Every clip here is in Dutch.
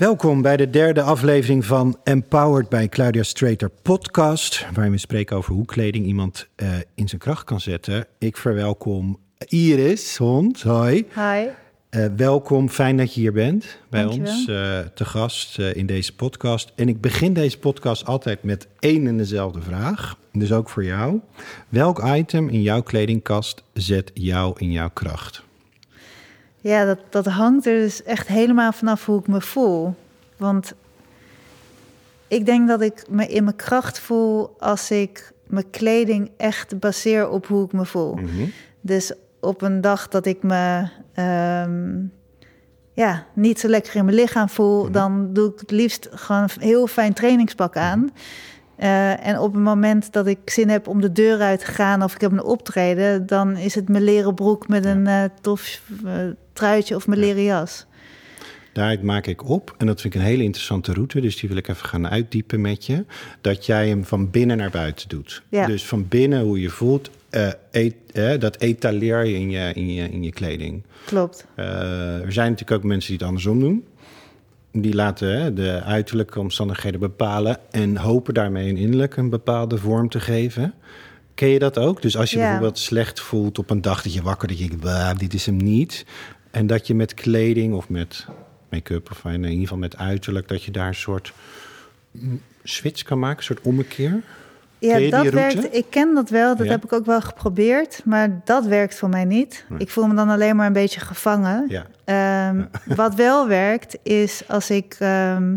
Welkom bij de derde aflevering van Empowered bij Claudia Strater podcast, waarin we spreken over hoe kleding iemand uh, in zijn kracht kan zetten. Ik verwelkom Iris Hond. Hoi. Hi. Uh, welkom, fijn dat je hier bent bij Dankjewel. ons uh, te gast in deze podcast. En ik begin deze podcast altijd met één en dezelfde vraag, dus ook voor jou. Welk item in jouw kledingkast zet jou in jouw kracht? Ja, dat, dat hangt er dus echt helemaal vanaf hoe ik me voel. Want ik denk dat ik me in mijn kracht voel als ik mijn kleding echt baseer op hoe ik me voel. Mm -hmm. Dus op een dag dat ik me um, ja, niet zo lekker in mijn lichaam voel, Mhm. mm -hmm. dan doe ik het liefst gewoon een heel fijn trainingspak aan. Uh, en op het moment dat ik zin heb om de deur uit te gaan of ik heb een optreden, dan is het mijn leren broek met een uh, tof uh, truitje of mijn leren jas. Daaruit maak ik op, en dat vind ik een hele interessante route, dus die wil ik even gaan uitdiepen met je, dat jij hem van binnen naar buiten doet. Ja. Dus van binnen hoe je voelt, et, dat etaleer je in je, in je, in je kleding. Klopt. Uh, er zijn natuurlijk ook mensen die het andersom doen. Die laten hè, de uiterlijke omstandigheden bepalen en hopen daarmee een innerlijk een bepaalde vorm te geven. Ken je dat ook? Dus als je Ja. bijvoorbeeld slecht voelt op een dag dat je wakker, dat je denkt, "Bah, dit is hem niet. En dat je met kleding of met make-up of in ieder geval met uiterlijk, dat je daar een soort mm, switch kan maken, een soort ommekeer. Ja, dat werkt. Ik ken dat wel, dat Ja. heb ik ook wel geprobeerd, maar dat werkt voor mij niet. Nee. Ik voel me dan alleen maar een beetje gevangen. Ja. Ehm, wat wel werkt, is als ik ehm,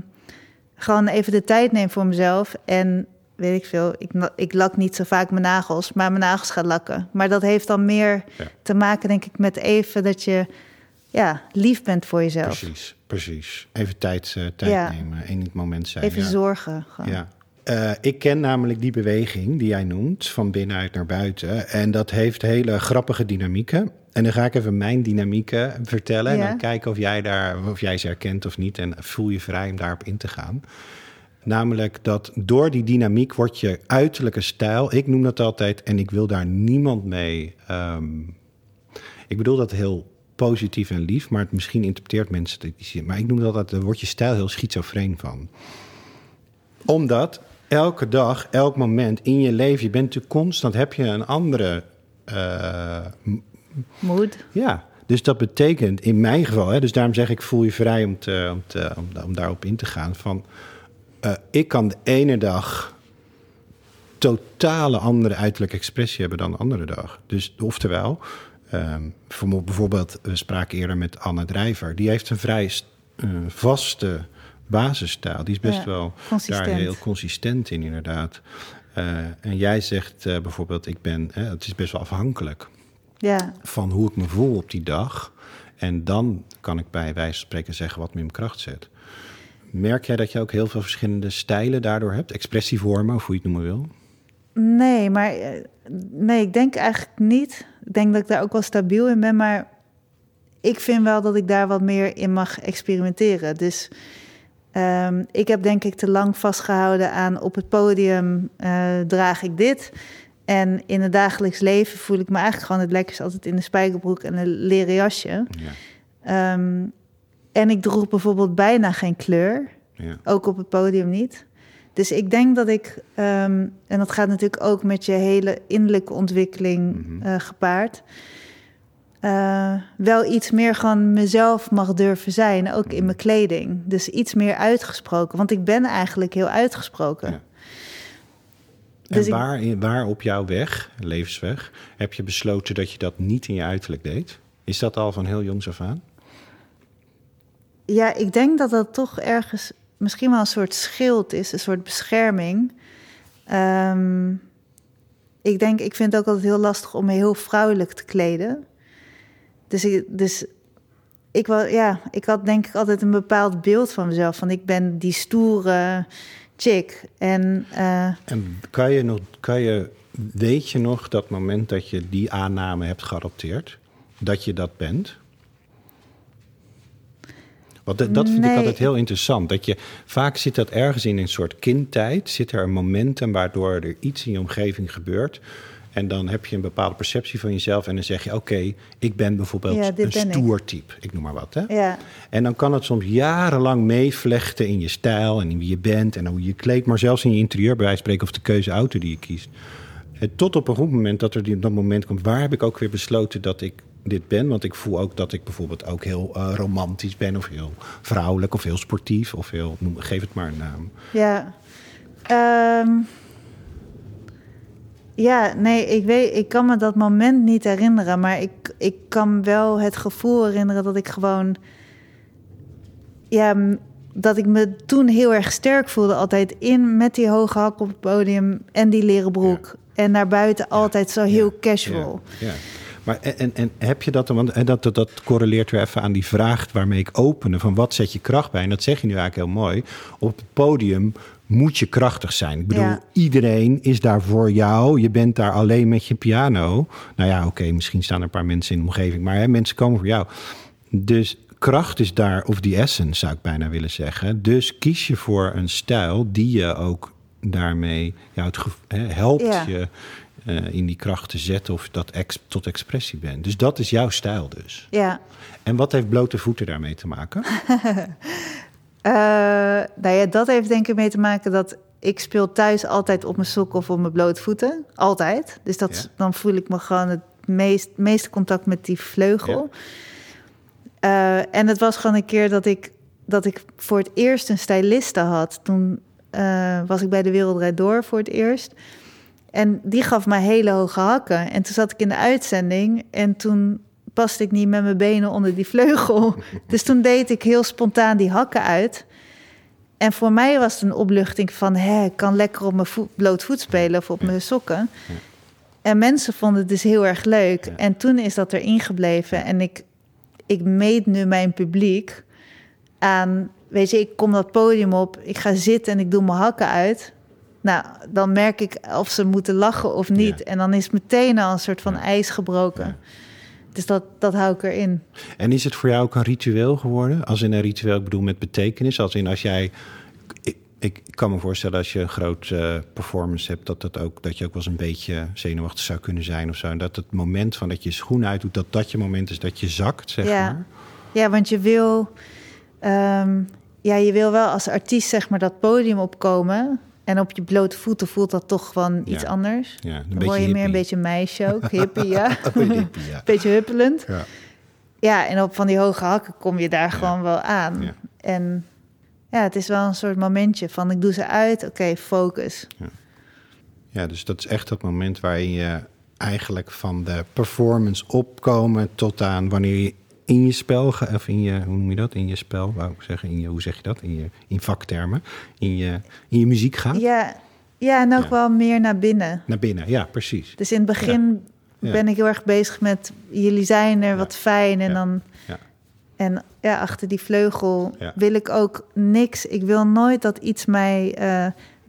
gewoon even de tijd neem voor mezelf en weet ik veel, ik, ik lak niet zo vaak mijn nagels, maar mijn nagels gaan lakken. Maar dat heeft dan meer te maken, denk ik, met even dat je ja, lief bent voor jezelf. Precies, precies. Even tijd, eh, tijd nemen, in het moment zijn. Even zorgen. Gewoon. Ja. Eh, ik ken namelijk die beweging die jij noemt, van binnenuit naar buiten. En dat heeft hele grappige dynamieken. En dan ga ik even mijn dynamieken vertellen. En dan kijken of jij, daar, of jij ze herkent of niet. En voel je vrij om daarop in te gaan. Namelijk dat door die dynamiek wordt je uiterlijke stijl. Ik noem dat altijd, en ik wil daar niemand mee. ehm, ik bedoel dat heel positief en lief, maar het, misschien interpreteert mensen. Maar ik noem dat altijd, daar wordt je stijl heel schizofreen van omdat elke dag, elk moment in je leven, je bent natuurlijk constant, heb je een andere. eh, m- Moed. ja, dus dat betekent in mijn geval, hè, dus daarom zeg ik, voel je vrij om, te, om, te, om, da- om daarop in te gaan. Van, eh, ik kan de ene dag totale andere uiterlijke expressie hebben dan de andere dag. Dus oftewel, ehm, voor- bijvoorbeeld, we spraken eerder met Anne Drijver, die heeft een vrij eh, vaste basisstijl. Die is best Ja, wel consistent. daar heel consistent in, inderdaad. Eh, en jij zegt eh, bijvoorbeeld, ik ben, hè, het is best wel afhankelijk Ja, van hoe ik me voel op die dag. En dan kan ik bij wijze van spreken zeggen wat me in mijn kracht zet. Merk jij dat je ook heel veel verschillende stijlen daardoor hebt? Expressievormen, of hoe je het noemen wil? Nee, maar eh, nee, ik denk eigenlijk niet. Ik denk dat ik daar ook wel stabiel in ben, maar ik vind wel dat ik daar wat meer in mag experimenteren. Dus ehm, ik heb denk ik te lang vastgehouden aan op het podium eh, draag ik dit. En in het dagelijks leven voel ik me eigenlijk gewoon het lekkerst altijd in de spijkerbroek en een leren jasje. Ja, Ehm, en ik droeg bijvoorbeeld bijna geen kleur. ja. Ook op het podium niet. Dus ik denk dat ik, ehm, en dat gaat natuurlijk ook met je hele innerlijke ontwikkeling Mhm. eh, gepaard, eh, wel iets meer gewoon mezelf mag durven zijn, ook in mijn kleding. Dus iets meer uitgesproken, want ik ben eigenlijk heel uitgesproken. Ja. Dus en waar, in- waar op jouw weg, levensweg, heb je besloten dat je dat niet in je uiterlijk deed? Is dat al van heel jongs af aan? Ja, ik denk dat dat toch ergens misschien wel een soort schild is, een soort bescherming. Ehm, ik denk, ik vind het ook altijd heel lastig om me heel vrouwelijk te kleden. Dus ik, dus ik, wel, ja, ik had denk ik altijd een bepaald beeld van mezelf. Van ik ben die stoere chick. En eh, En kan je nog, kan je, weet je nog dat moment dat je die aanname hebt geadopteerd? Dat je dat bent? Want dat, dat vind ik altijd heel interessant. Dat je, vaak zit dat ergens in een soort kindtijd. Zit er een momentum waardoor er iets in je omgeving gebeurt. En dan heb je een bepaalde perceptie van jezelf. En dan zeg je: Oké, ik ben bijvoorbeeld Ja, een ben ik. stoer type. Ik noem maar wat. Hè? Ja, En dan kan het soms jarenlang meevlechten in je stijl en in wie je bent en hoe je kleedt, maar zelfs in je interieur, bij wijze van spreken, of de keuze auto die je kiest. En tot op een goed moment dat er die, dat moment komt, waar heb ik ook weer besloten dat ik dit ben? Want ik voel ook dat ik bijvoorbeeld ook heel eh, romantisch ben, of heel vrouwelijk, of heel sportief, of heel, noem, geef het maar een naam. ja. Ehm, ja, nee, ik, weet, ik kan me dat moment niet herinneren. Maar ik, ik kan wel het gevoel herinneren dat ik gewoon... Ja, dat ik me toen heel erg sterk voelde. Altijd in met die hoge hak op het podium en die leren broek. En naar buiten altijd zo heel Ja, casual. Ja. Maar en, en, en heb je dat dan, want en dat, dat, dat correleert weer even aan die vraag waarmee ik opende: van wat zet je kracht bij? En dat zeg je nu eigenlijk heel mooi. Op het podium moet je krachtig zijn. Ik bedoel, Ja. iedereen is daar voor jou. Je bent daar alleen met je piano. Nou ja, oké, misschien staan er een paar mensen in de omgeving, maar hè, mensen komen voor jou. Dus kracht is daar, of die essence zou ik bijna willen zeggen. Dus kies je voor een stijl die je ook daarmee jou het hè, helpt Ja. je eh, in die kracht te zetten of dat ex, tot expressie bent. Dus dat is jouw stijl dus. Ja. En wat heeft blote voeten daarmee te maken? Eh, nou ja, dat heeft denk ik mee te maken dat ik speel thuis altijd op mijn sokken of op mijn blote voeten. Altijd. Dus dat, Ja. dan voel ik me gewoon het meest, meeste contact met die vleugel. Eh, en het was gewoon een keer dat ik, dat ik voor het eerst een styliste had. Toen eh, was ik bij de Wereldrijd Door voor het eerst. En die gaf mij hele hoge hakken. En toen zat ik in de uitzending en toen paste ik niet met mijn benen onder die vleugel. Dus toen deed ik heel spontaan die hakken uit. En voor mij was het een opluchting van... Hè, ik kan lekker op mijn voet, bloot voet spelen of op mijn sokken. En mensen vonden het dus heel erg leuk. En toen is dat erin gebleven. En ik, ik meet nu mijn publiek aan... Weet je, ik kom dat podium op, ik ga zitten en ik doe mijn hakken uit. Nou, dan merk ik of ze moeten lachen of niet. Ja. En dan is meteen al een soort van Ja. ijs gebroken. Ja. Dus dat, dat hou ik erin. En is het voor jou ook een ritueel geworden? Als in een ritueel, ik bedoel met betekenis. Als in als jij. Ik, ik kan me voorstellen als je een groot eh, performance hebt, dat, dat, ook, dat je ook wel eens een beetje zenuwachtig zou kunnen zijn of zo. En dat het moment van dat je schoenen uitdoet, dat dat je moment is dat je zakt, zeg Ja. maar. Ja, want je wil, ehm, ja, je wil wel als artiest zeg maar dat podium opkomen. En op je blote voeten voelt dat toch gewoon iets Ja. anders. Ja, een Dan word je meer een hippie. beetje meisje ook, hippie, ja. Hippie, ja. beetje huppelend. Ja. Ja, en op van die hoge hakken kom je daar gewoon wel aan. En ja, het is wel een soort momentje van ik doe ze uit, oké, focus. Ja, dus dat is echt dat moment waarin je eigenlijk van de performance opkomen tot aan wanneer je in je spel of in je, hoe noem je dat? In je spel, wou ik zeggen, in je, hoe zeg je dat? In je in vaktermen, in je, in je muziek gaat. Ja, ja en ook Ja. wel meer naar binnen. Naar binnen, ja, precies. Dus in het begin Ja. ben ik heel erg bezig met jullie zijn er, wat fijn. En Ja. dan Ja. en ja, achter die vleugel wil ik ook niks. Ik wil nooit dat iets mij eh,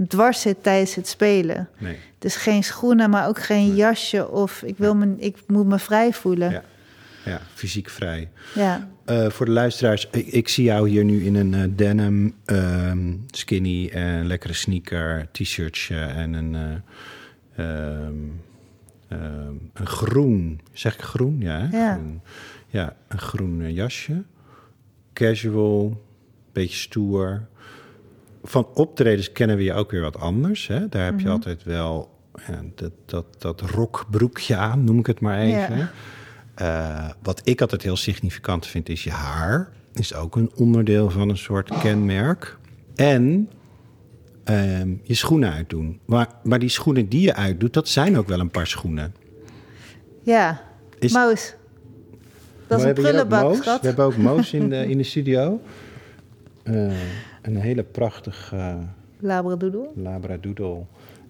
dwars zit tijdens het spelen. Nee. Dus geen schoenen, maar ook geen Nee. jasje. Of ik, wil me, ik moet me vrij voelen. Ja. Fysiek vrij. Ja. Eh, voor de luisteraars, ik, ik zie jou hier nu in een eh, denim, ehm, skinny, en lekkere sneaker, t-shirtje en een, eh, ehm, ehm, een groen, zeg ik groen? Ja? Ja. Groen. ja een groen jasje. Casual, beetje stoer. Van optredens kennen we je ook weer wat anders. Hè? Daar heb je Mhm. altijd wel ja, dat, dat, dat rokbroekje aan, noem ik het maar even. Ja. Eh, wat ik altijd heel significant vind, is je haar. Is ook een onderdeel van een soort kenmerk. En ehm, je schoenen uitdoen. Maar, maar die schoenen die je uitdoet, dat zijn ook wel een paar schoenen. Ja. Is- Moos. Dat is een we hebben hier ook prullenbak, schat. We hebben ook Moos in de, in de studio. Eh, een hele prachtige Labradoodle. labradoodle.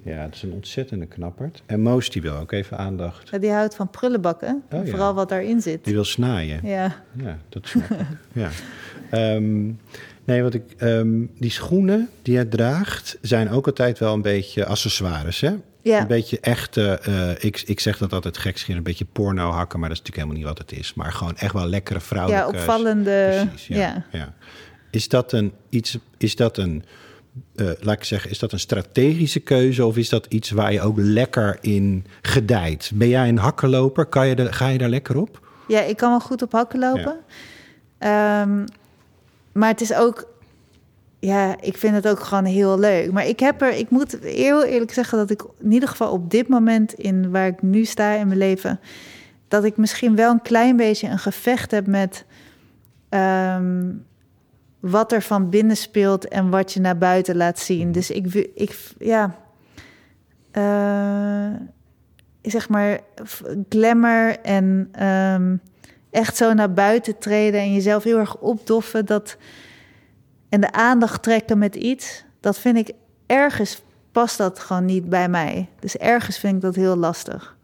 Ja, het is een ontzettende knappert. En Moos die wil ook even aandacht. Ja, die houdt van prullenbakken. Oh, ja. Vooral wat daarin zit. Die wil snaaien. Ja. Ja, dat snap ik. Ja. Ehm, nee, wat ik, ehm, die schoenen die hij draagt zijn ook altijd wel een beetje accessoires, hè? Ja. Een beetje echte, eh, ik, ik zeg dat altijd gekscherend, een beetje porno hakken, maar dat is natuurlijk helemaal niet wat het is. Maar gewoon echt wel lekkere vrouwelijke... Ja, opvallende. Precies, ja. ja. ja. Is dat een iets, is dat een eh, laat ik zeggen, is dat een strategische keuze of is dat iets waar je ook lekker in gedijt? Ben jij een hakkenloper? Kan je de, ga je daar lekker op? Ja, ik kan wel goed op hakken lopen. Ehm, maar het is ook, ja, ik vind het ook gewoon heel leuk. Maar ik heb er, ik moet heel eerlijk zeggen dat ik in ieder geval op dit moment in waar ik nu sta in mijn leven, dat ik misschien wel een klein beetje een gevecht heb met ehm, wat er van binnen speelt en wat je naar buiten laat zien. Dus ik, ik ja, uh, zeg maar glamour en um, echt zo naar buiten treden en jezelf heel erg opdoffen dat en de aandacht trekken met iets, dat vind ik ergens past dat gewoon niet bij mij. Dus ergens vind ik dat heel lastig.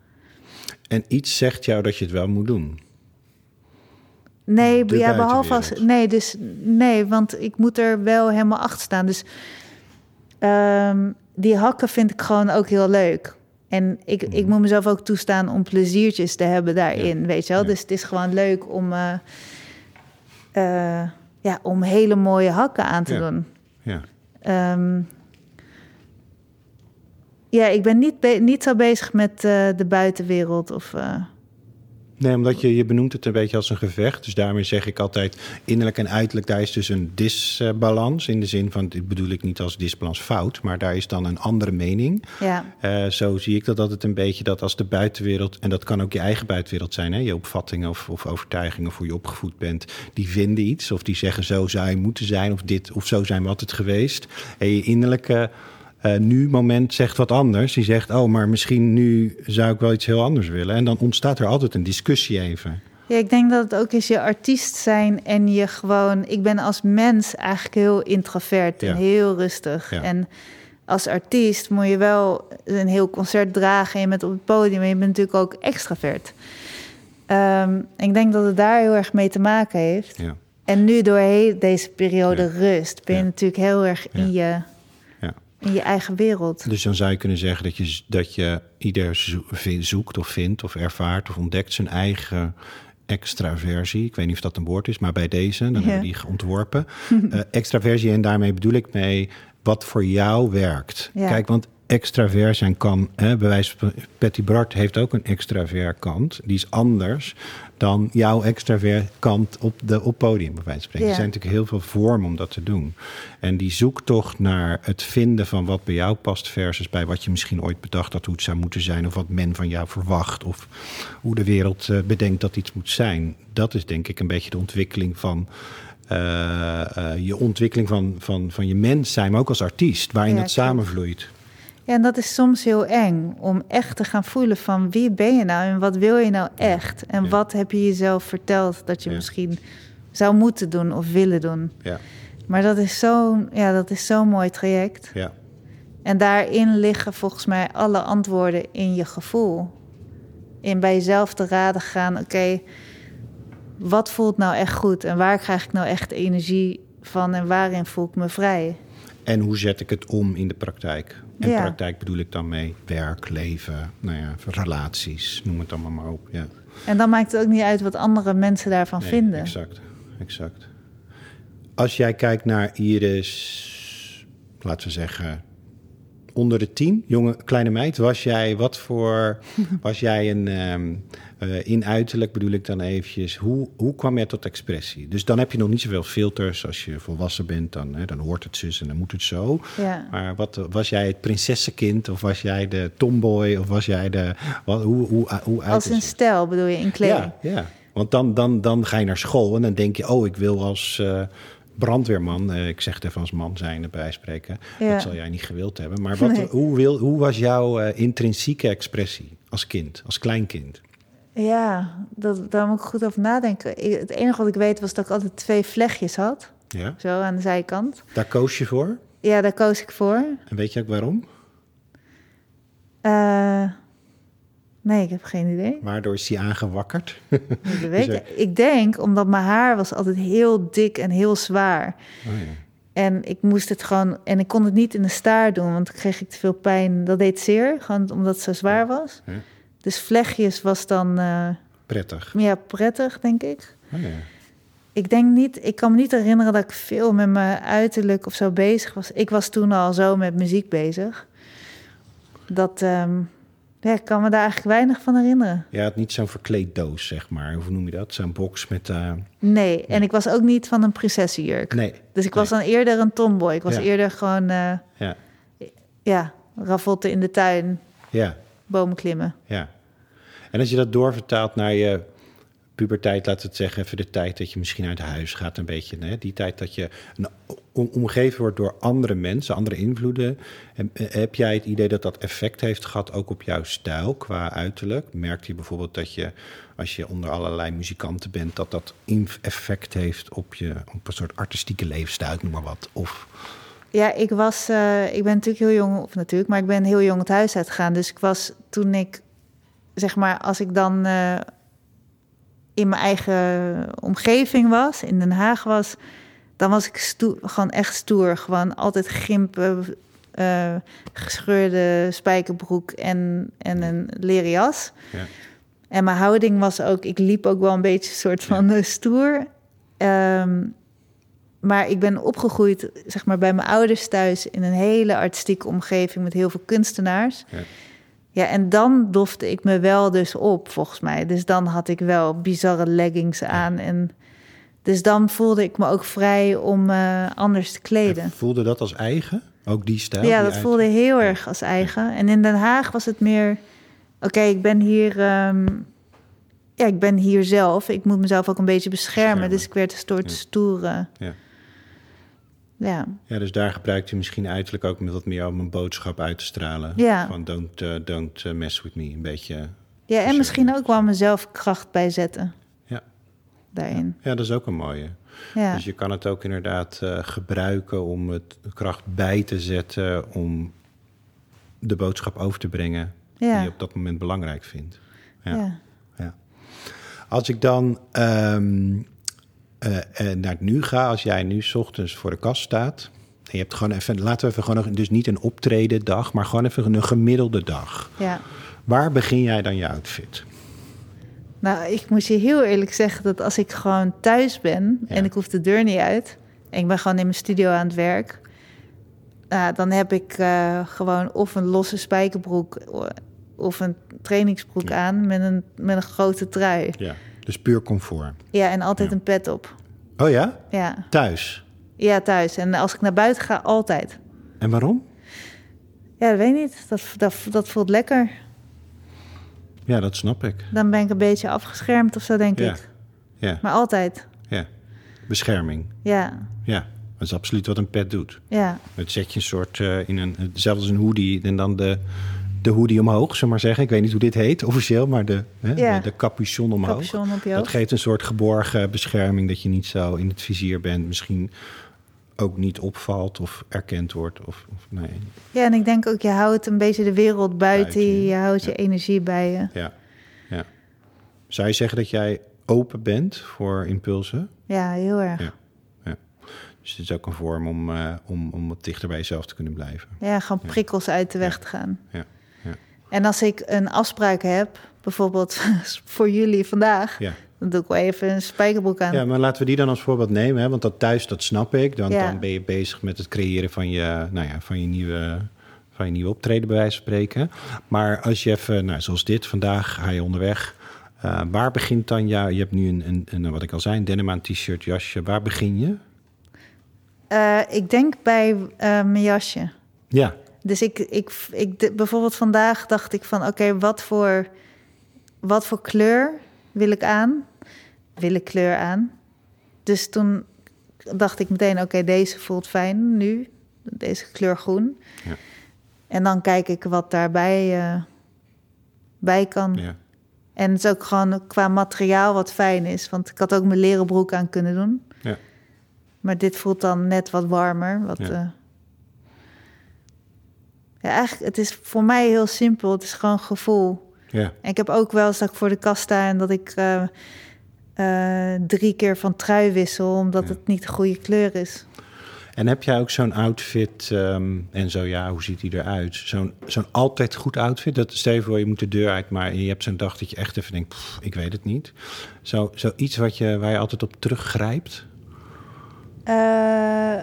En iets zegt jou dat je het wel moet doen. Nee, ja, behalve als. Nee, dus nee, want ik moet er wel helemaal achter staan. Dus um, die hakken vind ik gewoon ook heel leuk. En ik, ik mhm. moet mezelf ook toestaan om pleziertjes te hebben daarin, weet je wel. Dus het is gewoon leuk om, uh, uh, ja, om hele mooie hakken aan te doen. Ja. Um, ja, ik ben niet, niet zo bezig met uh, de buitenwereld of... Nee, omdat je, je benoemt het een beetje als een gevecht. Dus daarmee zeg ik altijd innerlijk en uiterlijk, daar is dus een disbalans. In de zin van, dit bedoel ik niet als disbalans fout, maar daar is dan een andere mening. Ja. Uh, zo zie ik dat altijd een beetje dat als de buitenwereld, en dat kan ook je eigen buitenwereld zijn, hè, je opvattingen of, of overtuigingen of hoe je opgevoed bent, die vinden iets of die zeggen zo zou je moeten zijn of dit of zo zijn we altijd geweest. En je innerlijke uh, nu moment zegt wat anders. Die zegt, oh, maar misschien nu zou ik wel iets heel anders willen. En dan ontstaat er altijd een discussie even. Ja, ik denk dat het ook is je artiest zijn en je gewoon... Ik ben als mens eigenlijk heel introvert en heel rustig. En als artiest moet je wel een heel concert dragen en je bent op het podium... en je bent natuurlijk ook extravert. Um, ik denk dat het daar heel erg mee te maken heeft. Ja. En nu door deze periode rust ben je natuurlijk heel erg in je in je eigen wereld. Dus dan zou je kunnen zeggen dat je, dat je ieder zoekt of vindt of ervaart of ontdekt zijn eigen extraversie. Ik weet niet of dat een woord is, maar bij deze, dan hebben we die ontworpen. uh, extraversie en daarmee bedoel ik mee wat voor jou werkt. Kijk, want extravert zijn kan, hè, bij wijze van Patty Bart heeft ook een extravert kant. Die is anders dan jouw extravert kant op, de, op podium, bij wijze van spreken. Er zijn natuurlijk heel veel vormen om dat te doen. En die zoektocht naar het vinden van wat bij jou past... versus bij wat je misschien ooit bedacht dat hoe het zou moeten zijn... of wat men van jou verwacht... of hoe de wereld uh, bedenkt dat iets moet zijn. Dat is denk ik een beetje de ontwikkeling van... Uh, uh, je ontwikkeling van, van, van je mens zijn, maar ook als artiest, waarin ja, dat samenvloeit. Ja, en dat is soms heel eng om echt te gaan voelen van wie ben je nou en wat wil je nou echt? En wat heb je jezelf verteld dat je misschien zou moeten doen of willen doen? Ja. Maar dat is zo'n ja, dat is zo'n mooi traject. Ja. En daarin liggen volgens mij alle antwoorden in je gevoel. In bij jezelf te raden gaan, oké, wat voelt nou echt goed en waar krijg ik nou echt energie van en waarin voel ik me vrij? En hoe zet ik het om in de praktijk? En praktijk bedoel ik dan mee werk, leven, nou ja, relaties, noem het allemaal maar op. Ja. En dan maakt het ook niet uit wat andere mensen daarvan vinden. Exact, exact. Als jij kijkt naar Iris, laten we zeggen, onder de tien, jonge kleine meid, was jij wat voor, was jij een, um, uh, in uiterlijk bedoel ik dan eventjes, hoe, hoe kwam jij tot expressie? Dus dan heb je nog niet zoveel filters. Als je volwassen bent, dan, hè, dan hoort het zus en dan moet het zo. Ja. Maar wat, was jij het prinsessenkind of was jij de tomboy of was jij de, wat, hoe, hoe, hoe Als een stijl bedoel je, in kleding? Ja, ja. want dan, dan, dan ga je naar school en dan denk je, oh, ik wil als... Uh, brandweerman, uh, ik zeg het even als man zijn bij spreken. Ja. Dat zal jij niet gewild hebben. Maar wat, nee. hoe, wil, hoe was jouw uh, intrinsieke expressie als kind, als kleinkind? Ja, dat, daar moet ik goed over nadenken. Ik, het enige wat ik weet was dat ik altijd twee vlechtjes had. Ja. Zo aan de zijkant. Daar koos je voor? Ja, daar koos ik voor. En weet je ook waarom? Uh, nee, ik heb geen idee. Waardoor is hij aangewakkerd? Dat weet ik. ik denk omdat mijn haar was altijd heel dik en heel zwaar. Oh, ja. En ik moest het gewoon... En ik kon het niet in de staart doen, want dan kreeg ik te veel pijn. Dat deed zeer, gewoon omdat het zo zwaar was. Ja. Dus vlechtjes was dan... Uh, prettig. Ja, prettig, denk ik. Oh, ja. Ik denk niet, ik kan me niet herinneren dat ik veel met mijn uiterlijk of zo bezig was. Ik was toen al zo met muziek bezig. Dat, ehm, ja, ik kan me daar eigenlijk weinig van herinneren. Je had niet zo'n verkleeddoos, zeg maar. Hoe noem je dat? Zo'n box met... eh, Nee, en ik was ook niet van een prinsessenjurk. Nee. Dus ik was dan eerder een tomboy. Ik was Ja. eerder gewoon, eh, Ja, ja, ravotten in de tuin, ja, bomen klimmen. ja. En als je dat doorvertaalt naar je puberteit, laten we het zeggen, even de tijd dat je misschien uit huis gaat, een beetje. Hè? Die tijd dat je een, omgeven wordt door andere mensen, andere invloeden. En, heb jij het idee dat dat effect heeft gehad ook op jouw stijl qua uiterlijk? Merkt je bijvoorbeeld dat je, als je onder allerlei muzikanten bent, dat dat effect heeft op je op een soort artistieke levensstijl, noem maar wat? Of Ja, ik was, eh, ik ben natuurlijk heel jong, of natuurlijk, maar ik ben heel jong het huis uitgegaan. Dus ik was toen ik, zeg maar, als ik dan eh, in mijn eigen omgeving was, in Den Haag was, dan was ik stoer, gewoon echt stoer. Gewoon altijd gimpen, eh, gescheurde spijkerbroek en, en een leren jas. ja, En mijn houding was ook, ik liep ook wel een beetje soort van eh, stoer. Ehm, maar ik ben opgegroeid, zeg maar, bij mijn ouders thuis in een hele artistieke omgeving met heel veel kunstenaars. Ja. Ja, en dan dofte ik me wel dus op, volgens mij. Dus dan had ik wel bizarre leggings aan. En dus dan voelde ik me ook vrij om eh, anders te kleden. En voelde dat als eigen? Ook die stijl? Ja, die dat voelde heel erg als eigen. En in Den Haag was het meer... Oké, ik ben hier... ehm, ja, ik ben hier zelf. Ik moet mezelf ook een beetje beschermen. Beschermen. Dus ik werd een soort Ja. stoere... Ja. Ja, Ja, dus daar gebruikt u misschien uiterlijk ook met wat meer om een boodschap uit te stralen. Ja. Van don't, eh, don't eh, mess with me, een beetje. ja en misschien ook wel mezelf kracht bijzetten. Daarin. ja, dat is ook een mooie. Ja, Dus je kan het ook inderdaad eh, gebruiken om het kracht bij te zetten... om de boodschap over te brengen die je op dat moment belangrijk vindt. Ja. ja. Als ik dan ehm, eh, eh, naar het nu ga, als jij nu 's ochtends voor de kast staat. En je hebt gewoon even, laten we even gewoon, nog- dus niet een optreden dag, maar gewoon even een gemiddelde dag. ja. Waar begin jij dan je outfit? Nou, ik moet je heel eerlijk zeggen dat als ik gewoon thuis ben Ja. en ik hoef de deur niet uit en ik ben gewoon in mijn studio aan het werk, nou, dan heb ik eh, gewoon of een losse spijkerbroek of een trainingsbroek Ja. aan met een, met een grote trui. Ja. Dus puur comfort. Ja, en altijd Ja. een pet op. Oh ja? Ja. Thuis. ja, thuis. En als ik naar buiten ga, altijd. En waarom? Ja, dat weet ik niet. Dat, dat, dat voelt lekker. Ja, dat snap ik. Dan ben ik een beetje afgeschermd of zo, denk Ja. ik. Ja, Maar altijd. ja. Bescherming. Ja, Ja, dat is absoluut wat een pet doet. ja, Het zet je een soort eh, in een, zelfs een hoodie en dan de, de hoodie omhoog, we maar zeggen. Ik weet niet hoe dit heet officieel, maar de, hè, Ja. de, de capuchon omhoog. capuchon Dat geeft een soort geborgen bescherming dat je niet zo in het vizier bent. Misschien ook niet opvalt of erkend wordt. Of, of nee, Ja, en ik denk ook, je houdt een beetje de wereld buiten, Buiten je, houdt je energie bij je. ja, ja. Zou je zeggen dat jij open bent voor impulsen? Ja, heel erg. Ja. ja. Dus het is ook een vorm om, eh, om, om wat dichter bij jezelf te kunnen blijven. Ja, gewoon prikkels uit de weg te gaan. Ja, ja. En als ik een afspraak heb, bijvoorbeeld voor jullie vandaag, Ja. Dan doe ik wel even een spijkerbroek aan. Ja, maar laten we die dan als voorbeeld nemen. Hè? Want dat thuis, dat snap ik. Dan, Ja. dan ben je bezig met het creëren van je, nou ja, van je, nieuwe, van je nieuwe optreden, bij wijze van spreken. Maar als je even, nou, zoals dit, vandaag ga je onderweg. Eh, waar begint dan jouw... Je hebt nu een, een, een, wat ik al zei, een denim aan t-shirt, jasje. Waar begin je? Eh, ik denk bij eh, mijn jasje. Ja, Dus ik, ik, ik, bijvoorbeeld vandaag dacht ik van, oké, wat, voor, wat voor kleur wil ik aan? Wil ik kleur aan? Dus toen dacht ik meteen, oké, deze voelt fijn nu. Deze kleur groen. Ja. En dan kijk ik wat daarbij eh, bij kan. ja, En het is ook gewoon qua materiaal wat fijn is. Want ik had ook mijn leren broek aan kunnen doen. ja. Maar dit voelt dan net wat warmer. Wat, Ja. ja. ja, eigenlijk, het is voor mij heel simpel. Het is gewoon gevoel. ja. En ik heb ook wel eens dat ik voor de kast sta en dat ik eh, eh, drie keer van trui wissel, omdat Ja. het niet de goede kleur is. En heb jij ook zo'n outfit, ehm, en zo ja, hoe ziet die eruit? Zo'n zo'n altijd goed outfit, dat stel je voor, je moet de deur uit, maar je hebt zo'n dag dat je echt even denkt, pff, ik weet het niet. Zo, zoiets wat je, waar je altijd op teruggrijpt? Eh,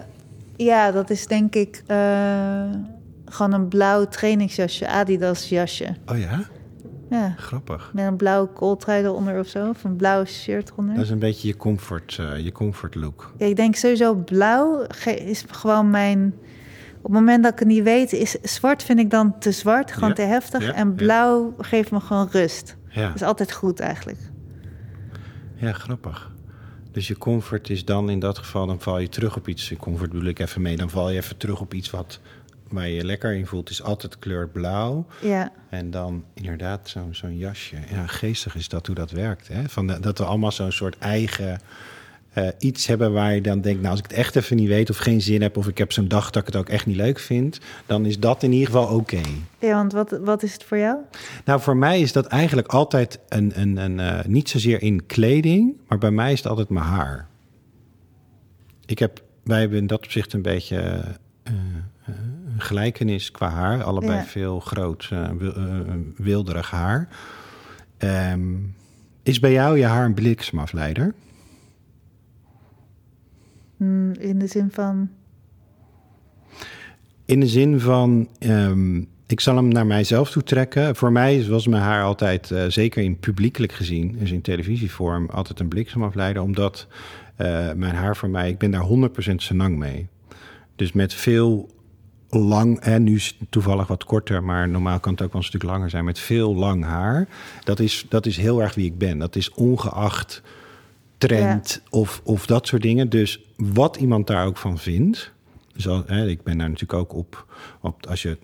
ja, dat is denk ik eh, gewoon een blauw trainingsjasje, Adidas jasje. Oh ja? Ja, Grappig. met een blauwe kooltrui eronder of zo, of een blauw shirt eronder. Dat is een beetje je comfort, eh, je comfort look. Ja, ik denk sowieso blauw is gewoon mijn... Op het moment dat ik het niet weet, is zwart vind ik dan te zwart, gewoon Ja, te heftig. ja, en blauw geeft me gewoon rust. Ja, Dat is altijd goed eigenlijk. ja, grappig. Dus je comfort is dan in dat geval, dan val je terug op iets. Comfort bedoel ik even mee, dan val je even terug op iets wat, waar je je lekker in voelt. Is altijd kleur blauw. Ja, En dan inderdaad zo'n zo'n jasje. Ja, geestig is dat hoe dat werkt. Hè? Van de- dat we allemaal zo'n soort eigen eh, iets hebben waar je dan denkt... nou, als ik het echt even niet weet of geen zin heb... of ik heb zo'n dag dat ik het ook echt niet leuk vind... dan is dat in ieder geval oké. ja want wat, wat is het voor jou? Nou, voor mij is dat eigenlijk altijd een... een, een eh, niet zozeer in kleding, maar bij mij is het altijd mijn haar. Ik heb, wij hebben in dat opzicht een beetje... eh, gelijkenis qua haar. Allebei Ja. veel groot, eh, eh, wilderig haar. Ehm, is bij jou je haar een bliksemafleider? Hmm, in de zin van... In de zin van, ehm, ik zal hem naar mijzelf toe trekken. Voor mij was mijn haar altijd, eh, zeker in publiekelijk gezien, dus in televisievorm, altijd een bliksemafleider. Omdat mijn haar voor mij, ik ben daar 100% senang mee. Dus met veel lang, en nu is het toevallig wat korter, maar normaal kan het ook wel een stuk langer zijn, met veel lang haar. Dat is, dat is heel erg wie ik ben. Dat is ongeacht trend of, of dat soort dingen. Dus wat iemand daar ook van vindt. Dus al, hè, ik ben daar natuurlijk ook op, op als je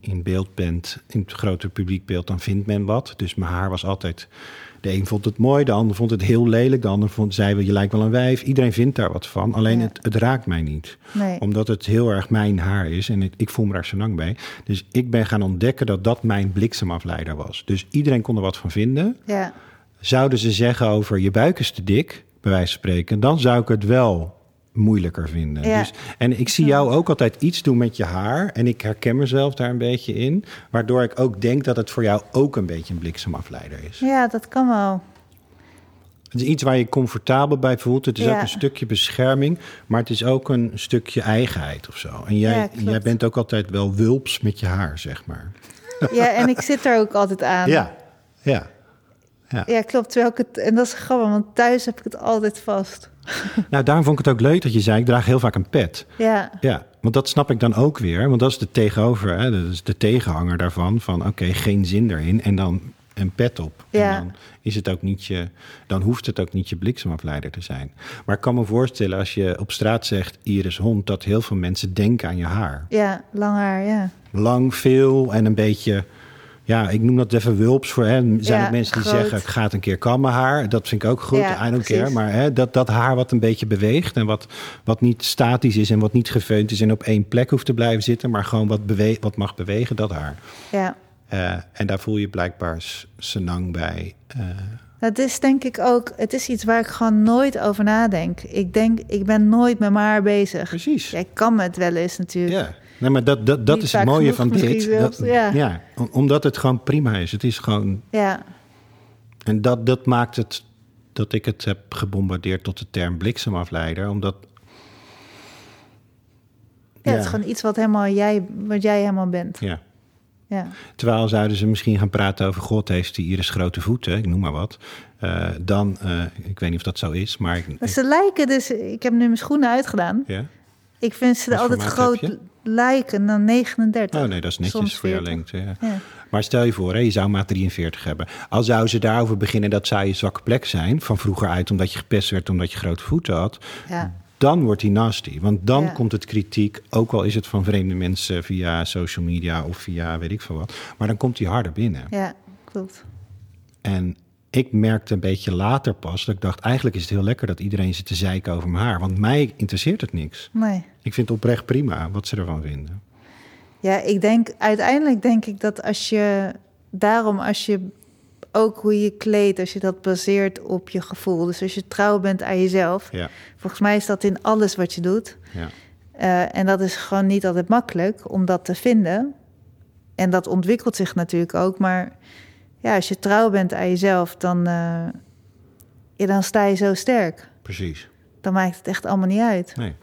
in, beeld bent, in het grotere publiekbeeld, dan vindt men wat. Dus mijn haar was altijd. De een vond het mooi, de ander vond het heel lelijk, de ander vond, zei wel, je lijkt wel een wijf. Iedereen vindt daar wat van, alleen Ja. het, het raakt mij niet Nee. omdat het heel erg mijn haar is en ik, ik voel me daar zo lang bij. Dus ik ben gaan ontdekken dat dat mijn bliksemafleider was. Dus iedereen kon er wat van vinden. Ja, Zouden ze zeggen over je buik is te dik, bij wijze van spreken, dan zou ik het wel moeilijker vinden. Ja. Dus, en ik zie jou ook altijd iets doen met je haar en ik herken mezelf daar een beetje in, waardoor ik ook denk dat het voor jou ook een beetje een bliksemafleider is. ja, dat kan wel. Het is iets waar je comfortabel bij voelt. Het is Ja. ook een stukje bescherming, maar het is ook een stukje eigenheid of zo. En jij, Ja, jij bent ook altijd wel wulps met je haar, zeg maar. Ja, en ik zit er ook altijd aan. Ja, ja. Ja, klopt. Terwijl ik het, en dat is grappig, want thuis heb ik het altijd vast. Nou, daarom vond ik het ook leuk dat je zei, ik draag heel vaak een pet. Ja, Ja, want dat snap ik dan ook weer. Want dat is de tegenover, hè? dat is de tegenhanger daarvan. Van oké, geen zin erin. En dan een pet op. Ja. En dan, is het ook niet je, dan hoeft het ook niet je bliksemafleider te zijn. Maar ik kan me voorstellen als je op straat zegt Iris Hond... dat heel veel mensen denken aan je haar. ja, lang haar, ja. Lang, veel en een beetje... Ja, ik noem dat even wulps voor. Hè. Er zijn Ja, ook mensen die groot. zeggen: ik ga het een keer kammen haar. Dat vind ik ook goed. Ja, I don't precies. care. Maar hè, dat, dat haar wat een beetje beweegt en wat, wat niet statisch is en wat niet gefeund is en op één plek hoeft te blijven zitten, maar gewoon wat, bewe wat mag bewegen, dat haar. Ja, Eh, en daar voel je blijkbaar senang bij. Eh, dat is denk ik ook, het is iets waar ik gewoon nooit over nadenk. Ik denk, ik ben nooit met mijn haar bezig. precies. Ja, ik kan me het wel eens natuurlijk. Ja. Nee, maar dat, dat, dat is het mooie van dit. zelfs, Dat- ja. ja, om- omdat het gewoon prima is. Het is gewoon. Ja, En dat, dat maakt het dat ik het heb gebombardeerd tot de term bliksemafleider. Omdat. ja, het is gewoon iets wat, helemaal jij, wat jij helemaal bent. Ja. Ja, Terwijl zouden ze misschien gaan praten over God heeft die Iris grote voeten, ik noem maar wat. Eh, dan, eh, ik weet niet of dat zo is, maar ik, ze lijken dus, ik heb nu mijn schoenen uitgedaan. ja. Ik vind ze er altijd groot lijken dan 39. Oh nee, dat is netjes voor jouw 40. lengte. Ja. Ja. Maar stel je voor, hè, je zou maat 43 hebben. Al zou ze daarover beginnen dat zij je zwakke plek zijn, van vroeger uit omdat je gepest werd omdat je grote voeten had, Ja. dan wordt die nasty. Want dan komt het kritiek, ook al is het van vreemde mensen via social media of via weet ik veel wat, maar dan komt die harder binnen. ja, klopt. En ik merkte een beetje later pas dat ik dacht, eigenlijk is het heel lekker dat iedereen zit te zeiken over mijn haar. Want mij interesseert het niks. Nee. Ik vind het oprecht prima wat ze ervan vinden. Ja, ik denk uiteindelijk denk ik dat als je daarom als je ook hoe je kleedt, als je dat baseert op je gevoel. Dus als je trouw bent aan jezelf. Ja, Volgens mij is dat in alles wat je doet. ja. Eh, en dat is gewoon niet altijd makkelijk om dat te vinden. En dat ontwikkelt zich natuurlijk ook. Maar ja, als je trouw bent aan jezelf, dan, eh, ja, dan sta je zo sterk. precies. Dan maakt het echt allemaal niet uit Nee,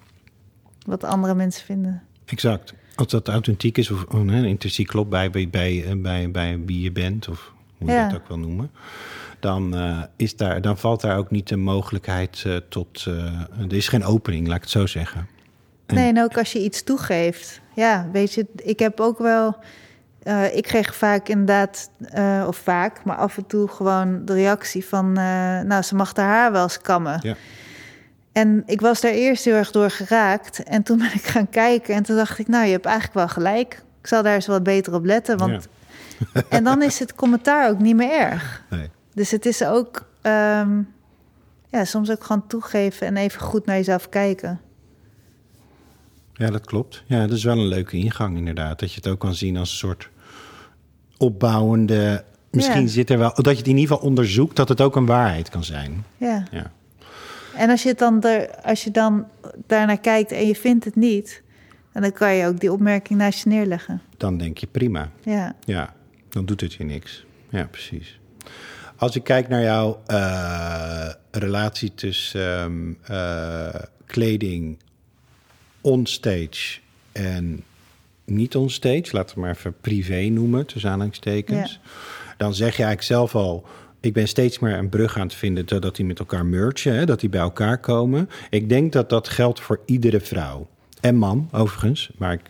wat andere mensen vinden. exact. Als dat authentiek is of oh, nee, intrinsiek klopt bij, bij, bij, eh, bij, bij wie je bent, of hoe je Ja. dat ook wil noemen, dan, eh, is daar, dan valt daar ook niet de mogelijkheid eh, tot. er is geen opening, laat ik het zo zeggen. En- Nee, en ook als je iets toegeeft. Ja, weet je, ik heb ook wel. ik kreeg vaak inderdaad, eh, of vaak, maar af en toe gewoon de reactie van. nou, ze mag haar haar wel eens kammen. Ja. En ik was daar eerst heel erg door geraakt. En toen ben ik gaan kijken en toen dacht ik, nou, je hebt eigenlijk wel gelijk. Ik zal daar eens wat beter op letten. Want... en dan is het commentaar ook niet meer erg. Nee. Dus het is ook, ehm, ja, soms ook gewoon toegeven en even goed naar jezelf kijken. Ja, dat klopt. Ja, dat is wel een leuke ingang inderdaad. Dat je het ook kan zien als een soort opbouwende... Misschien Ja. zit er wel... Dat je het in ieder geval onderzoekt dat het ook een waarheid kan zijn. Ja. Ja, En als je, het dan er, als je dan daarnaar kijkt en je vindt het niet, en dan kan je ook die opmerking naast je neerleggen. dan denk je prima. Ja, Ja, dan doet het je niks. Ja, precies. Als ik kijk naar jouw eh, relatie tussen ehm, eh, kleding onstage en niet onstage, laten we maar even privé noemen, tussen aanhalingstekens. Dan zeg je eigenlijk zelf al, ik ben steeds meer een brug aan het vinden dat die met elkaar mergen, hè, dat die bij elkaar komen. Ik denk dat dat geldt voor iedere vrouw. En man, overigens. Maar ik,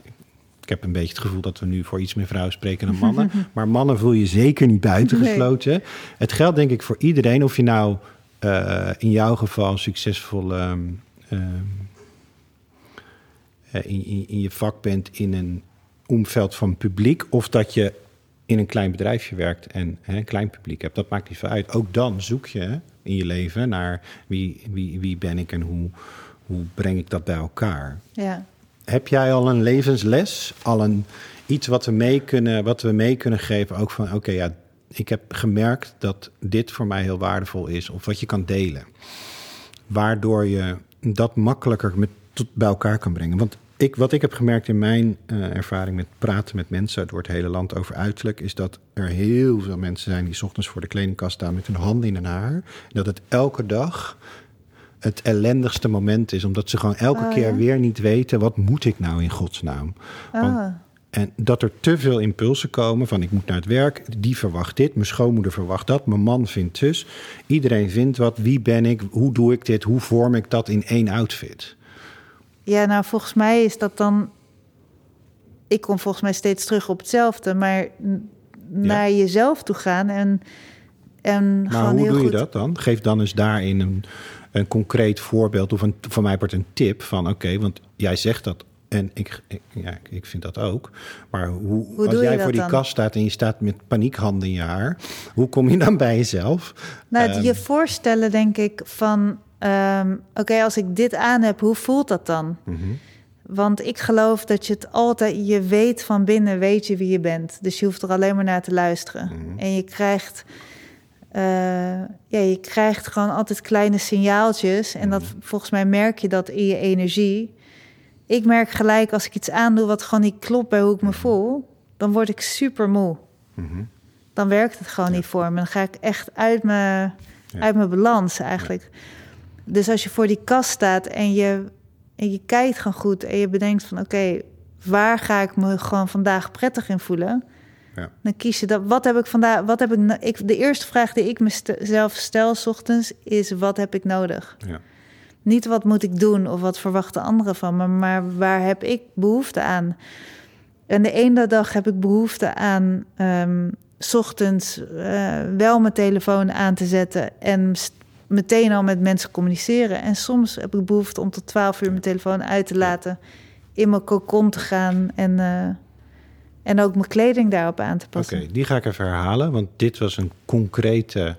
ik heb een beetje het gevoel dat we nu voor iets meer vrouwen spreken dan mannen. maar mannen voel je zeker niet buitengesloten. Het geldt denk ik voor iedereen. Of je nou eh, in jouw geval een succesvol ehm, ehm, eh, in, in, in je vak bent in een omveld van publiek. Of dat je in een klein bedrijfje werkt en hè, een klein publiek hebt. Dat maakt niet veel uit. Ook dan zoek je in je leven naar wie, wie, wie ben ik en hoe, hoe breng ik dat bij elkaar. ja. Heb jij al een levensles? Al een iets wat we mee kunnen, wat we mee kunnen geven? Ook van oké, ja, ik heb gemerkt dat dit voor mij heel waardevol is. Of wat je kan delen. Waardoor je dat makkelijker met, tot bij elkaar kan brengen. Want ik, wat ik heb gemerkt in mijn eh, ervaring met praten met mensen door het hele land over uiterlijk, is dat er heel veel mensen zijn die 's ochtends voor de kledingkast staan met hun handen in hun haar. En dat het elke dag het ellendigste moment is, omdat ze gewoon elke Oh, keer ja? weer niet weten wat moet ik nou in godsnaam. Want- Oh, en dat er te veel impulsen komen van ik moet naar het werk, die verwacht dit, mijn schoonmoeder verwacht dat, mijn man vindt zus. Iedereen vindt wat, wie ben ik, hoe doe ik dit, hoe vorm ik dat in één outfit. Ja, nou volgens mij is dat dan. Ik kom volgens mij steeds terug op hetzelfde, maar naar jezelf toe gaan en, en Maar gewoon hoe heel doe je dat dan? Geef dan eens daarin een, een concreet voorbeeld of een, van mij wordt een tip van oké, want jij zegt dat en ik, ik, ja, ik vind dat ook. Maar hoe, Hoe als jij voor die dan? kast staat en je staat met paniekhanden in je haar, hoe kom je dan bij jezelf? Nou, Ehm, je voorstellen denk ik van, ehm, oké, als ik dit aan heb, hoe voelt dat dan? mhm, Want ik geloof dat je het altijd, je weet van binnen, weet je wie je bent. Dus je hoeft er alleen maar naar te luisteren. Mhm. En je krijgt, eh, ja, je krijgt gewoon altijd kleine signaaltjes. En dat, Mhm. volgens mij merk je dat in je energie. Ik merk gelijk als ik iets aandoe wat gewoon niet klopt bij hoe ik me voel, dan word ik super moe. Dan werkt het gewoon niet voor me. Dan ga ik echt uit mijn, Ja. uit mijn balans eigenlijk. Dus als je voor die kast staat en je, en je kijkt gewoon goed en je bedenkt van oké, waar ga ik me gewoon vandaag prettig in voelen? Ja. Dan kies je dat. Wat heb ik vandaag? Wat heb ik, ik? De eerste vraag die ik mezelf stel 's ochtends is: wat heb ik nodig? Ja. Niet wat moet ik doen of wat verwachten anderen van me, maar waar heb ik behoefte aan? En de ene dag heb ik behoefte aan 's ochtends eh, wel mijn telefoon aan te zetten en meteen al met mensen communiceren. En soms heb ik behoefte om tot 12 uur mijn telefoon uit te laten, in mijn cocon te gaan en, eh, en ook mijn kleding daarop aan te Oké, passen. die ga ik even herhalen, want dit was een concrete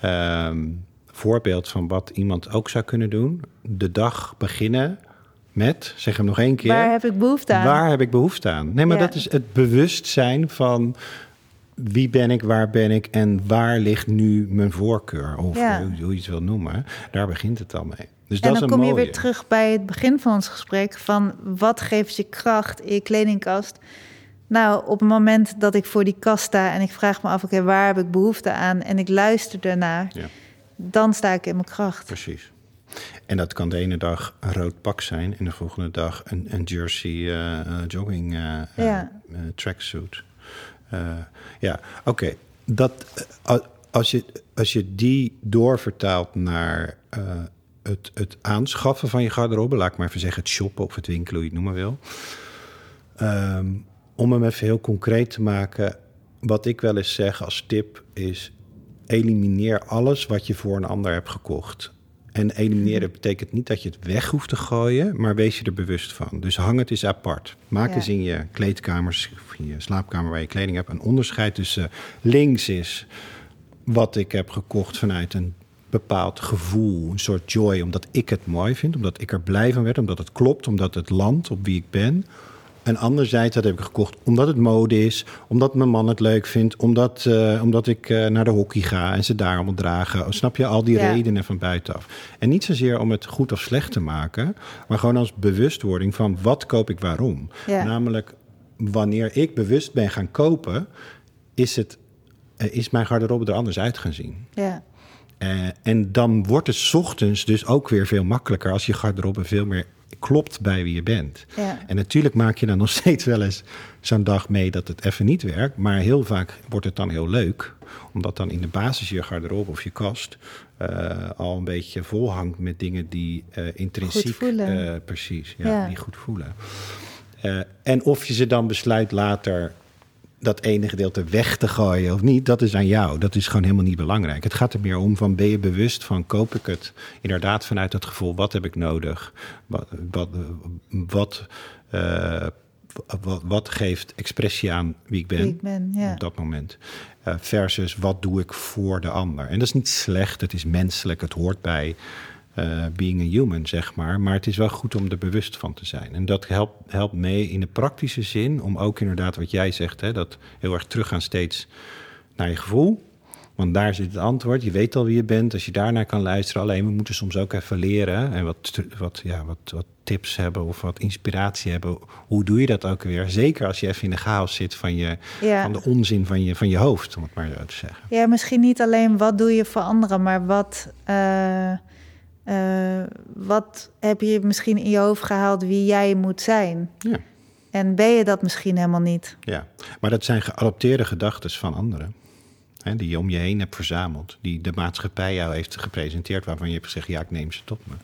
ehm, voorbeeld van wat iemand ook zou kunnen doen. De dag beginnen met, zeg hem nog één keer. Waar heb ik behoefte aan? Waar heb ik behoefte aan? Nee, maar Ja. dat is het bewustzijn van wie ben ik, waar ben ik en waar ligt nu mijn voorkeur? Of Ja. hoe, je het wil noemen. Daar begint het al mee. Dus En dat is dan kom je mooie. weer terug bij het begin van ons gesprek van wat geeft je kracht in je kledingkast? Nou, op het moment dat ik voor die kast sta en ik vraag me af, oké, waar heb ik behoefte aan? En ik luister daarnaar, Ja. dan sta ik in mijn kracht. Precies. En dat kan de ene dag een rood pak zijn en de volgende dag een, een jersey eh, eh, jogging Ja. eh, tracksuit. Eh, ja, oké. Dat eh, Als je, als je die doorvertaalt naar eh, het, het aanschaffen van je garderobe, laat ik maar even zeggen, het shoppen of het winkelen, hoe je het noemen wil. Ehm, om hem even heel concreet te maken, wat ik wel eens zeg als tip is: elimineer alles wat je voor een ander hebt gekocht. En elimineren betekent niet dat je het weg hoeft te gooien, maar wees je er bewust van. Dus hang het eens apart. Maak Ja. eens in je kleedkamers of in je slaapkamer waar je kleding hebt een onderscheid tussen links is wat ik heb gekocht vanuit een bepaald gevoel, een soort joy, omdat ik het mooi vind, omdat ik er blij van werd, omdat het klopt, omdat het landt op wie ik ben. En anderzijds, dat heb ik gekocht omdat het mode is, omdat mijn man het leuk vindt, omdat, eh, omdat ik eh, naar de hockey ga en ze daar allemaal dragen. Snap je al die Ja. redenen van buitenaf? En niet zozeer om het goed of slecht te maken, maar gewoon als bewustwording van wat koop ik waarom. Ja. Namelijk, wanneer ik bewust ben gaan kopen, is, het, eh, is mijn garderobe er anders uit gaan zien. Ja, en dan wordt het 's ochtends dus ook weer veel makkelijker als je garderobe veel meer klopt bij wie je bent. ja. En natuurlijk maak je dan nog steeds wel eens zo'n dag mee dat het even niet werkt. Maar heel vaak wordt het dan heel leuk. Omdat dan in de basis je garderobe of je kast eh, al een beetje vol hangt met dingen die eh intrinsiek... Eh, precies, ja, Ja. die goed voelen. En of je ze dan besluit later dat ene gedeelte weg te gooien of niet, dat is aan jou. Dat is gewoon helemaal niet belangrijk. Het gaat er meer om van ben je bewust van koop ik het inderdaad vanuit het gevoel wat heb ik nodig? Wat, wat, wat, eh, wat, wat geeft expressie aan wie ik ben? Wie ik ben, ja. op dat moment. Eh, versus wat doe ik voor de ander. En dat is niet slecht, het is menselijk, het hoort bij eh, being a human, zeg maar. Maar het is wel goed om er bewust van te zijn. En dat helpt, helpt mee in de praktische zin om ook inderdaad wat jij zegt, hè, dat heel erg teruggaan steeds naar je gevoel. Want daar zit het antwoord. Je weet al wie je bent. Als je daarnaar kan luisteren. Alleen we moeten soms ook even leren. En wat, wat, ja, wat, wat tips hebben of wat inspiratie hebben. Hoe doe je dat ook weer? Zeker als je even in de chaos zit van, je, Ja. van de onzin van je, van je hoofd. Om het maar zo te zeggen. Ja, misschien niet alleen wat doe je voor anderen, maar wat, eh, eh, wat heb je misschien in je hoofd gehaald wie jij moet zijn? Ja. En ben je dat misschien helemaal niet? ja. Maar dat zijn geadopteerde gedachten van anderen. Hè, die je om je heen hebt verzameld. Die de maatschappij jou heeft gepresenteerd. Waarvan je hebt gezegd, ja, ik neem ze tot me.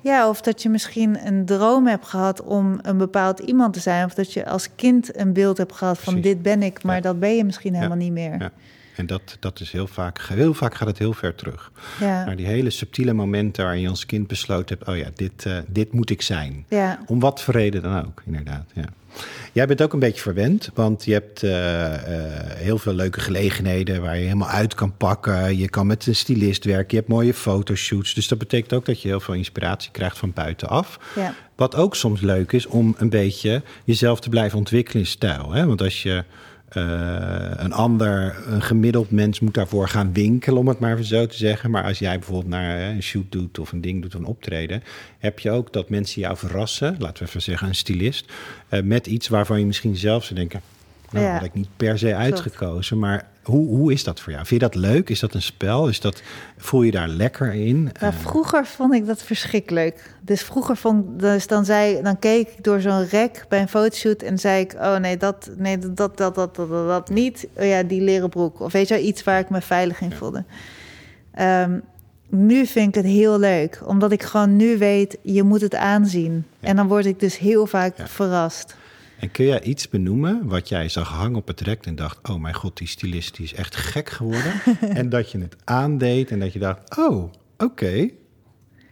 Ja, of dat je misschien een droom hebt gehad om een bepaald iemand te zijn. Of dat je als kind een beeld hebt gehad van Precies. dit ben ik, maar Ja. dat ben je misschien helemaal niet meer. Ja. En dat, dat is heel vaak, heel vaak gaat het heel ver terug. Ja, Naar die hele subtiele momenten waarin je als kind besloten hebt... oh ja, dit, eh, dit moet ik zijn. ja. Om wat voor reden dan ook, inderdaad. Ja. Jij bent ook een beetje verwend, want je hebt eh, eh, heel veel leuke gelegenheden... waar je helemaal uit kan pakken. Je kan met een stylist werken, je hebt mooie fotoshoots. Dus dat betekent ook dat je heel veel inspiratie krijgt van buitenaf. ja. Wat ook soms leuk is om een beetje jezelf te blijven ontwikkelen in stijl. Hè? Want als je eh, een ander, een gemiddeld mens moet daarvoor gaan winkelen, om het maar zo te zeggen. Maar als jij bijvoorbeeld naar eh, een shoot doet of een ding doet of een optreden, heb je ook dat mensen jou verrassen, laten we even zeggen een stylist, eh, met iets waarvan je misschien zelf zou denken, nou, Ja. had ik niet per se uitgekozen. Maar hoe, hoe is dat voor jou? Vind je dat leuk? Is dat een spel? Is dat, voel je daar lekker in? Eh, vroeger vond ik dat verschrikkelijk. Dus vroeger vond dus dan zei dan keek ik door zo'n rek bij een fotoshoot en zei ik: "Oh nee, dat nee dat dat dat dat dat, niet. Oh ja, die leren broek of weet je wel, iets waar ik me veilig in voelde." Ehm, nu vind ik het heel leuk, omdat ik gewoon nu weet, je moet het aanzien. Ja. En dan word ik dus heel vaak Ja. verrast. En kun jij iets benoemen wat jij zag hangen op het rek en dacht: Oh mijn god, die stylist die is echt gek geworden. en dat je het aandeed en dat je dacht: Oh, oké.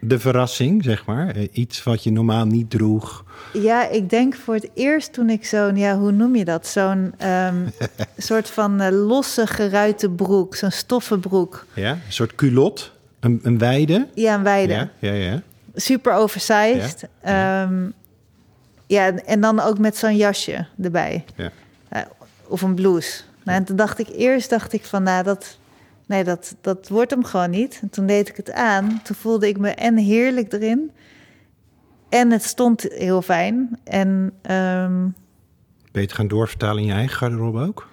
De verrassing, zeg maar. Eh, Iets wat je normaal niet droeg. Ja, ik denk voor het eerst toen ik zo'n, ja, hoe noem je dat? Zo'n ehm, soort van eh, losse geruite broek, zo'n stoffen broek. Ja? Een soort culot, een, een wijde. Ja, een wijde. Ja, ja, ja. Super oversized. Ja. Ja, ja en dan ook met zo'n jasje erbij. ja. Eh, of een blouse. Nou, en toen dacht ik eerst, dacht ik van, nou, dat, nee, dat, dat wordt hem gewoon niet. En toen deed ik het aan. Toen voelde ik me en heerlijk erin. En het stond heel fijn. En ehm, Ben je het gaan doorvertalen in je eigen garderobe ook?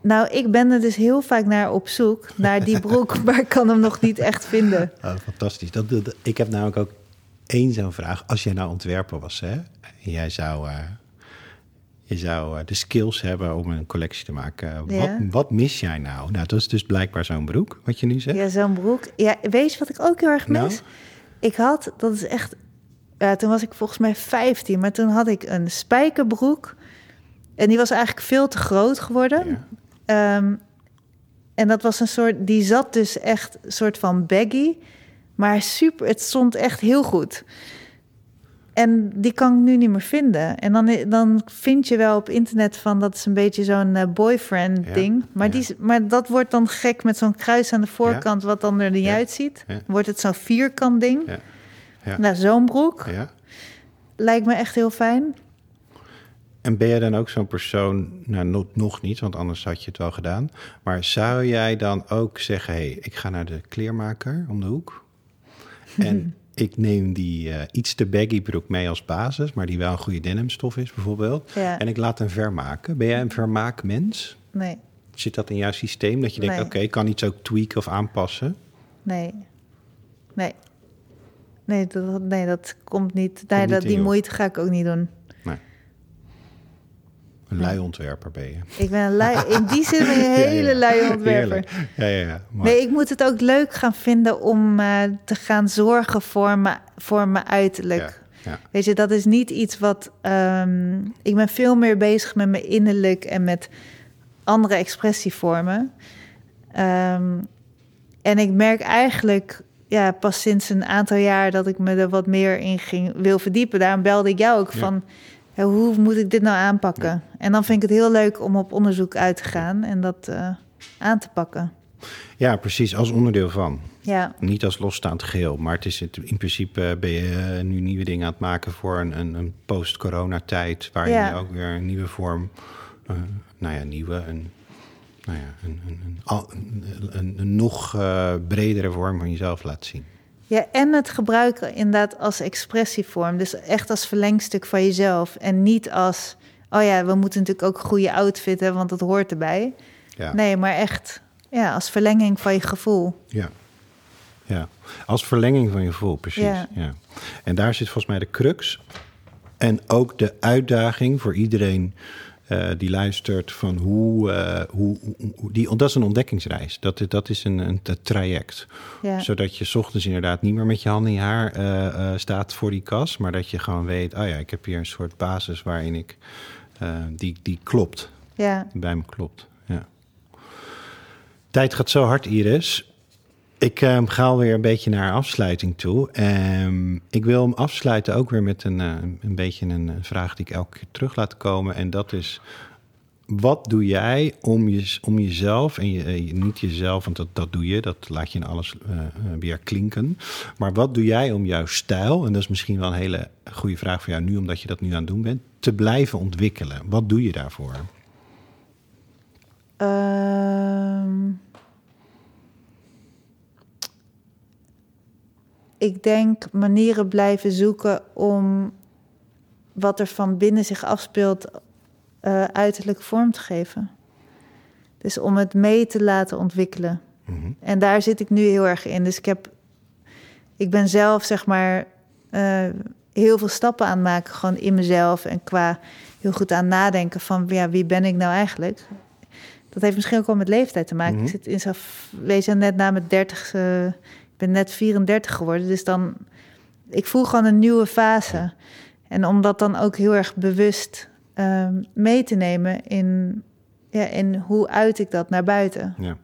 nou, ik ben er dus heel vaak naar op zoek, naar die broek, maar ik kan hem nog niet echt vinden. Oh, fantastisch. Dat, dat- ik heb namelijk ook één zo'n vraag. Als jij nou ontwerper was, hè? En jij zou, eh, je zou eh, de skills hebben om een collectie te maken. Wat, Ja. wat mis jij nou? Nou, dat is dus blijkbaar zo'n broek, wat je nu zegt. Ja, zo'n broek. Ja, weet je wat ik ook heel erg mis? Nou? Ik had, dat is echt... Ja, toen was ik volgens mij 15, maar toen had ik een spijkerbroek. En die was eigenlijk veel te groot geworden. Ja. Ehm, en dat was een soort, die zat dus echt een soort van baggy, maar super, het stond echt heel goed. En die kan ik nu niet meer vinden. En dan, dan vind je wel op internet van dat is een beetje zo'n eh, boyfriend Ja, ding. Maar, ja. die, maar dat wordt dan gek met zo'n kruis aan de voorkant, wat dan er niet uitziet. Wordt het zo'n vierkant ding. Ja. Ja. Nou, zo'n broek Ja. lijkt me echt heel fijn. En ben jij dan ook zo'n persoon, nou no- nog niet, want anders had je het wel gedaan. Maar zou jij dan ook zeggen, hé, hey, ik ga naar de kleermaker om de hoek. En ik neem die eh, iets te baggy broek mee als basis, maar die wel een goede denimstof is bijvoorbeeld. Ja. En ik laat hem vermaken. Ben jij een vermaakmens? Nee, Zit dat in jouw systeem? Dat je denkt, Nee. oké, ik kan iets ook tweaken of aanpassen? nee, nee. Nee, dat, nee, dat komt niet. Nee, niet dat, die moeite ga ik ook niet doen. Een lui ontwerper ben je. Ik ben een lui, in die zin ben je een hele lui ontwerper. Ja, ja, ja. Mooi. Nee, ik moet het ook leuk gaan vinden om eh, te gaan zorgen voor, me, voor mijn uiterlijk. Ja, ja. Weet je, dat is niet iets wat. ehm, ik ben veel meer bezig met mijn innerlijk en met andere expressievormen. Ehm, en ik merk eigenlijk ja, pas sinds een aantal jaar dat ik me er wat meer in ging wil verdiepen. Daarom belde ik jou ook Ja. van. Hoe moet ik dit nou aanpakken? En dan vind ik het heel leuk om op onderzoek uit te gaan en dat eh, aan te pakken. ja, precies, als onderdeel van. Ja, Niet als losstaand geheel, maar het is het, in principe eh, ben je eh, nu nieuwe dingen aan het maken voor een, een, een post-corona-tijd, waarin Ja. je ook weer een nieuwe vorm, nou ja, nieuwe, een, nou ja, een, een, een, al- een, een, een nog eh, bredere vorm van jezelf laat zien. Ja, en het gebruiken inderdaad als expressievorm. Dus echt als verlengstuk van jezelf. En niet als, oh ja, we moeten natuurlijk ook een goede outfit hebben, want dat hoort erbij. Ja. Nee, maar echt ja, als verlenging van je gevoel. Ja. ja, als verlenging van je gevoel, precies. Ja. Ja. En daar zit volgens mij de crux. En ook de uitdaging voor iedereen eh, die luistert van hoe, eh, hoe, die, dat is een ontdekkingsreis. Dat, dat is een, een, traject. Ja, Zodat je 's ochtends inderdaad niet meer met je handen in je haar eh, staat voor die kas. Maar dat je gewoon weet, oh ja, ik heb hier een soort basis waarin ik, die, die klopt ja. bij me klopt. Ja. Tijd gaat zo hard, Iris. Ik ehm, ga alweer een beetje naar afsluiting toe. Ehm, ik wil hem afsluiten ook weer met een, eh, een beetje een, een vraag die ik elke keer terug laat komen. En dat is: wat doe jij om, je, om jezelf, en je, eh, niet jezelf, want dat, dat doe je, dat laat je in alles eh, eh, weer klinken. Maar wat doe jij om jouw stijl, en dat is misschien wel een hele goede vraag voor jou nu, omdat je dat nu aan het doen bent, te blijven ontwikkelen? Wat doe je daarvoor? Ik denk manieren blijven zoeken om wat er van binnen zich afspeelt eh, uiterlijk vorm te geven. Dus om het mee te laten ontwikkelen. Mhm. En daar zit ik nu heel erg in. Dus ik heb, ik ben zelf zeg maar eh, heel veel stappen aan het maken, gewoon in mezelf en qua heel goed aan nadenken van ja, wie ben ik nou eigenlijk? Dat heeft misschien ook wel met leeftijd te maken. Mhm. Ik zit in zo'n, wees net na mijn 30, ik ben net 34 geworden, dus dan, ik voel gewoon een nieuwe fase. En om dat dan ook heel erg bewust ehm, mee te nemen in, ja, in hoe uit ik dat naar buiten. Ja.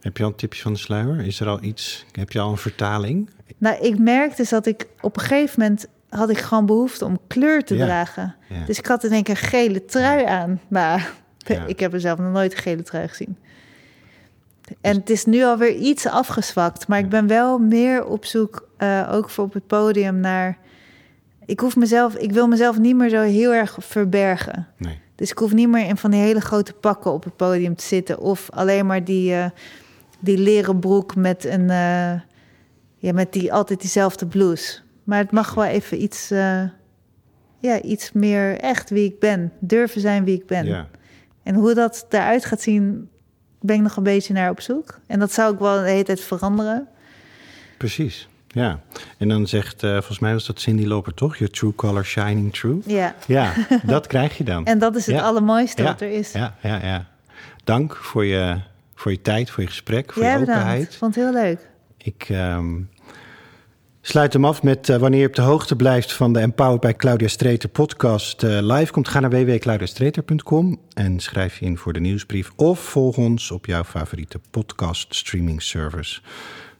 Heb je al een tipje van de sluier? Is er al iets? Heb je al een vertaling? Nou, ik merkte dus dat ik op een gegeven moment had ik gewoon behoefte om kleur te Ja. dragen. Ja. Dus ik had in één keer een gele trui aan. Maar ik heb er zelf nog nooit een gele trui gezien. En het is nu alweer iets afgezwakt. Maar ik ben wel meer op zoek, eh, ook voor op het podium, naar... Ik, hoef mezelf, ik wil mezelf niet meer zo heel erg verbergen. Nee. Dus ik hoef niet meer in van die hele grote pakken op het podium te zitten. Of alleen maar die, uh, die leren broek met, een, uh, ja, met die, altijd diezelfde blouse. Maar het mag wel even iets, ja, iets meer echt wie ik ben. Durven zijn wie ik ben. Ja. En hoe dat eruit gaat zien, ben ik nog een beetje naar op zoek. En dat zou ik wel de hele tijd veranderen. Precies. Ja, en dan zegt, uh, volgens mij was dat Cindy Loper toch? Your true color shining true. Ja. Ja, dat krijg je dan. En dat is het ja. allermooiste ja. wat er is. Ja, ja, ja. Dank voor je, voor je tijd, voor je gesprek, voor Jij je openheid. Ik vond het heel leuk. Ik um, sluit hem af met uh, wanneer je op de hoogte blijft van de Empowered bij Claudia Streeter podcast uh, live komt. Ga naar www.claudiastreeter.com en schrijf je in voor de nieuwsbrief. Of volg ons op jouw favoriete podcast streaming service.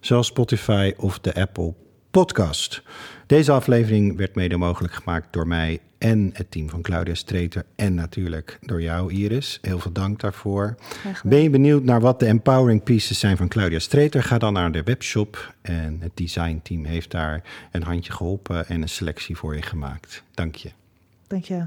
Zoals Spotify of de Apple Podcast. Deze aflevering werd mede mogelijk gemaakt door mij en het team van Claudia Streeter. En natuurlijk door jou, Iris. Heel veel dank daarvoor. Ben je benieuwd naar wat de empowering pieces zijn van Claudia Streeter? Ga dan naar de webshop. En het designteam heeft daar een handje geholpen en een selectie voor je gemaakt. Dank je. Dank je.